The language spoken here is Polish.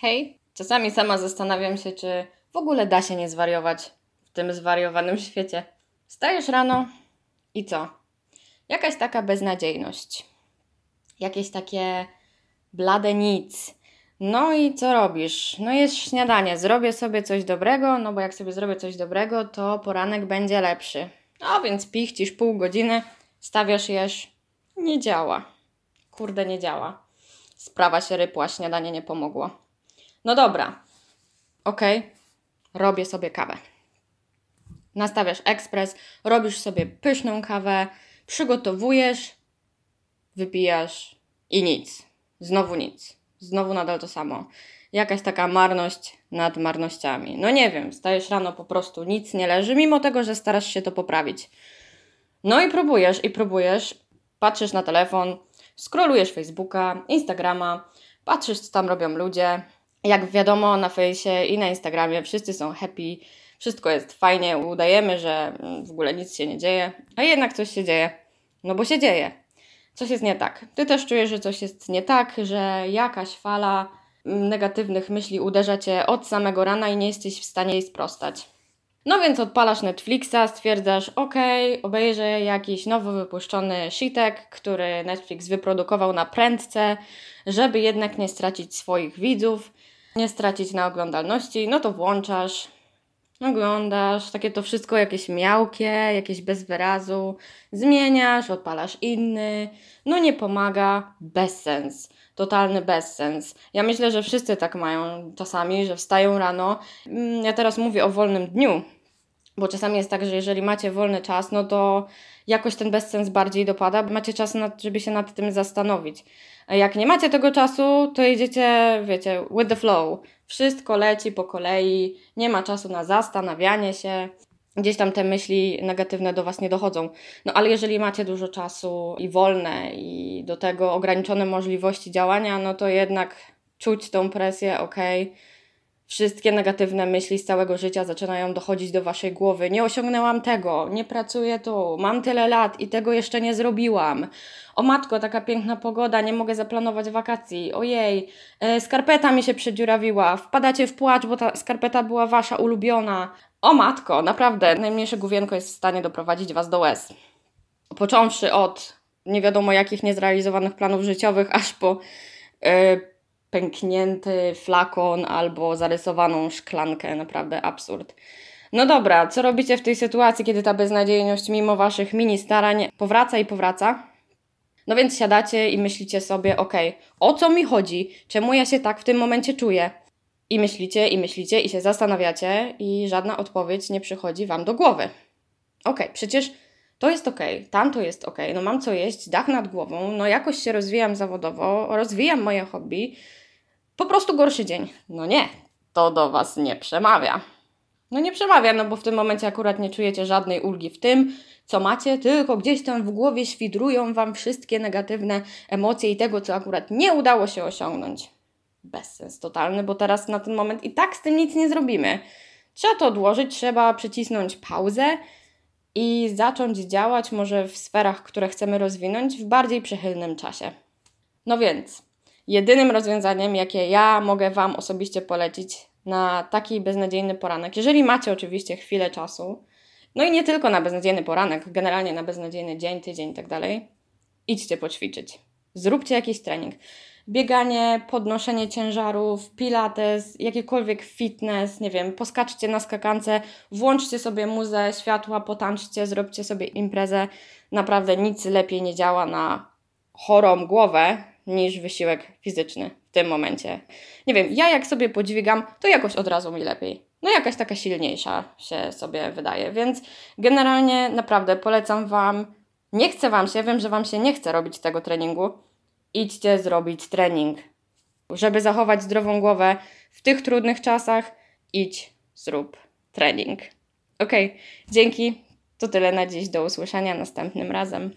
Hej, czasami sama zastanawiam się, czy w ogóle da się nie zwariować w tym zwariowanym świecie. Stajesz rano i co? Jakaś taka beznadziejność. Jakieś takie blade nic. No i co robisz? No jest śniadanie, zrobię sobie coś dobrego, no bo jak sobie zrobię coś dobrego, to poranek będzie lepszy. No więc pichcisz pół godziny, stawiasz jesz, nie działa. Kurde, nie działa. Sprawa się rypła, śniadanie nie pomogło. No dobra, okay. robię sobie kawę. Nastawiasz ekspres, robisz sobie pyszną kawę, przygotowujesz, wypijasz i nic. Znowu nic. Znowu nadal to samo. Jakaś taka marność nad marnościami. No nie wiem, stajesz rano po prostu nic nie leży, mimo tego, że starasz się to poprawić. No i próbujesz, i próbujesz, patrzysz na telefon, scrollujesz Facebooka, Instagrama, patrzysz, co tam robią ludzie, jak wiadomo, na fejsie i na Instagramie wszyscy są happy, wszystko jest fajnie, udajemy, że w ogóle nic się nie dzieje, a jednak coś się dzieje. No bo się dzieje. Coś jest nie tak. Ty też czujesz, że coś jest nie tak, że jakaś fala negatywnych myśli uderza cię od samego rana i nie jesteś w stanie jej sprostać. No więc odpalasz Netflixa, stwierdzasz, ok, obejrzę jakiś nowo wypuszczony shitek, który Netflix wyprodukował na prędce, żeby jednak nie stracić swoich widzów nie stracić na oglądalności, no to włączasz, oglądasz, takie to wszystko jakieś miałkie, jakieś bez wyrazu, zmieniasz, odpalasz inny, no nie pomaga, bezsens, totalny bezsens. Ja myślę, że wszyscy tak mają czasami, że wstają rano, mm, ja teraz mówię o wolnym dniu, bo czasami jest tak, że jeżeli macie wolny czas, no to jakoś ten bezsens bardziej dopada, bo macie czas, nad, żeby się nad tym zastanowić. A jak nie macie tego czasu, to idziecie, wiecie, with the flow. Wszystko leci po kolei, nie ma czasu na zastanawianie się. Gdzieś tam te myśli negatywne do Was nie dochodzą. No ale jeżeli macie dużo czasu i wolne, i do tego ograniczone możliwości działania, no to jednak czuć tą presję, okej. Wszystkie negatywne myśli z całego życia zaczynają dochodzić do waszej głowy. Nie osiągnęłam tego, nie pracuję tu, mam tyle lat i tego jeszcze nie zrobiłam. O matko, taka piękna pogoda, nie mogę zaplanować wakacji. Ojej, e, skarpeta mi się przedziurawiła. Wpadacie w płacz, bo ta skarpeta była wasza ulubiona. O matko, naprawdę, najmniejsze główienko jest w stanie doprowadzić was do łez. Począwszy od nie wiadomo jakich niezrealizowanych planów życiowych, aż po yy, pęknięty flakon albo zarysowaną szklankę. Naprawdę absurd. No dobra, co robicie w tej sytuacji, kiedy ta beznadziejność mimo waszych mini starań powraca i powraca? No więc siadacie i myślicie sobie, ok, o co mi chodzi? Czemu ja się tak w tym momencie czuję? I myślicie, i myślicie, i się zastanawiacie, i żadna odpowiedź nie przychodzi wam do głowy. Ok, przecież to jest ok, tam to jest ok, no mam co jeść, dach nad głową, no jakoś się rozwijam zawodowo, rozwijam moje hobby, po prostu gorszy dzień. No nie, to do Was nie przemawia. No nie przemawia, no bo w tym momencie akurat nie czujecie żadnej ulgi w tym, co macie, tylko gdzieś tam w głowie świdrują Wam wszystkie negatywne emocje i tego, co akurat nie udało się osiągnąć. Bezsens totalny, bo teraz na ten moment i tak z tym nic nie zrobimy. Trzeba to odłożyć, trzeba przycisnąć pauzę i zacząć działać może w sferach, które chcemy rozwinąć w bardziej przychylnym czasie. No więc, jedynym rozwiązaniem, jakie ja mogę Wam osobiście polecić na taki beznadziejny poranek, jeżeli macie oczywiście chwilę czasu, no i nie tylko na beznadziejny poranek, generalnie na beznadziejny dzień, tydzień i tak idźcie poćwiczyć. Zróbcie jakiś trening. Bieganie, podnoszenie ciężarów, pilates, jakikolwiek fitness, nie wiem, poskaczcie na skakance, włączcie sobie muzę, światła, potańczcie, zróbcie sobie imprezę. Naprawdę nic lepiej nie działa na chorą głowę niż wysiłek fizyczny w tym momencie. Nie wiem, ja jak sobie podźwigam, to jakoś od razu mi lepiej. No jakaś taka silniejsza się sobie wydaje, więc generalnie naprawdę polecam Wam, nie chcę Wam się, wiem, że Wam się nie chce robić tego treningu, idźcie zrobić trening. Żeby zachować zdrową głowę w tych trudnych czasach, idź, zrób trening. Ok, dzięki. To tyle na dziś. Do usłyszenia następnym razem.